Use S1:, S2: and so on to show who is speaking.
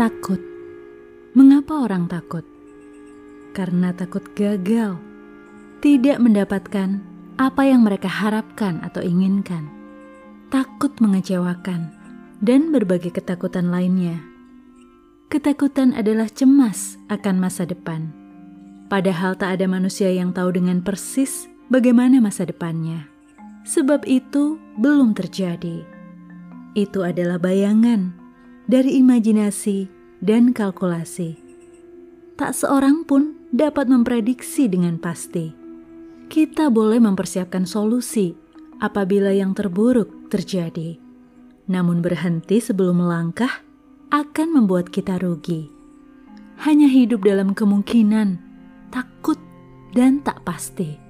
S1: Takut. Mengapa orang takut? Karena takut gagal, tidak mendapatkan apa yang mereka harapkan atau inginkan, takut mengecewakan, dan berbagai ketakutan lainnya. Ketakutan adalah cemas akan masa depan, padahal tak ada manusia yang tahu dengan persis bagaimana masa depannya. Sebab itu belum terjadi. Itu adalah bayangan dari imajinasi dan kalkulasi. Tak seorang pun dapat memprediksi dengan pasti. Kita boleh mempersiapkan solusi apabila yang terburuk terjadi. Namun berhenti sebelum melangkah akan membuat kita rugi. Hanya hidup dalam kemungkinan, takut, dan tak pasti.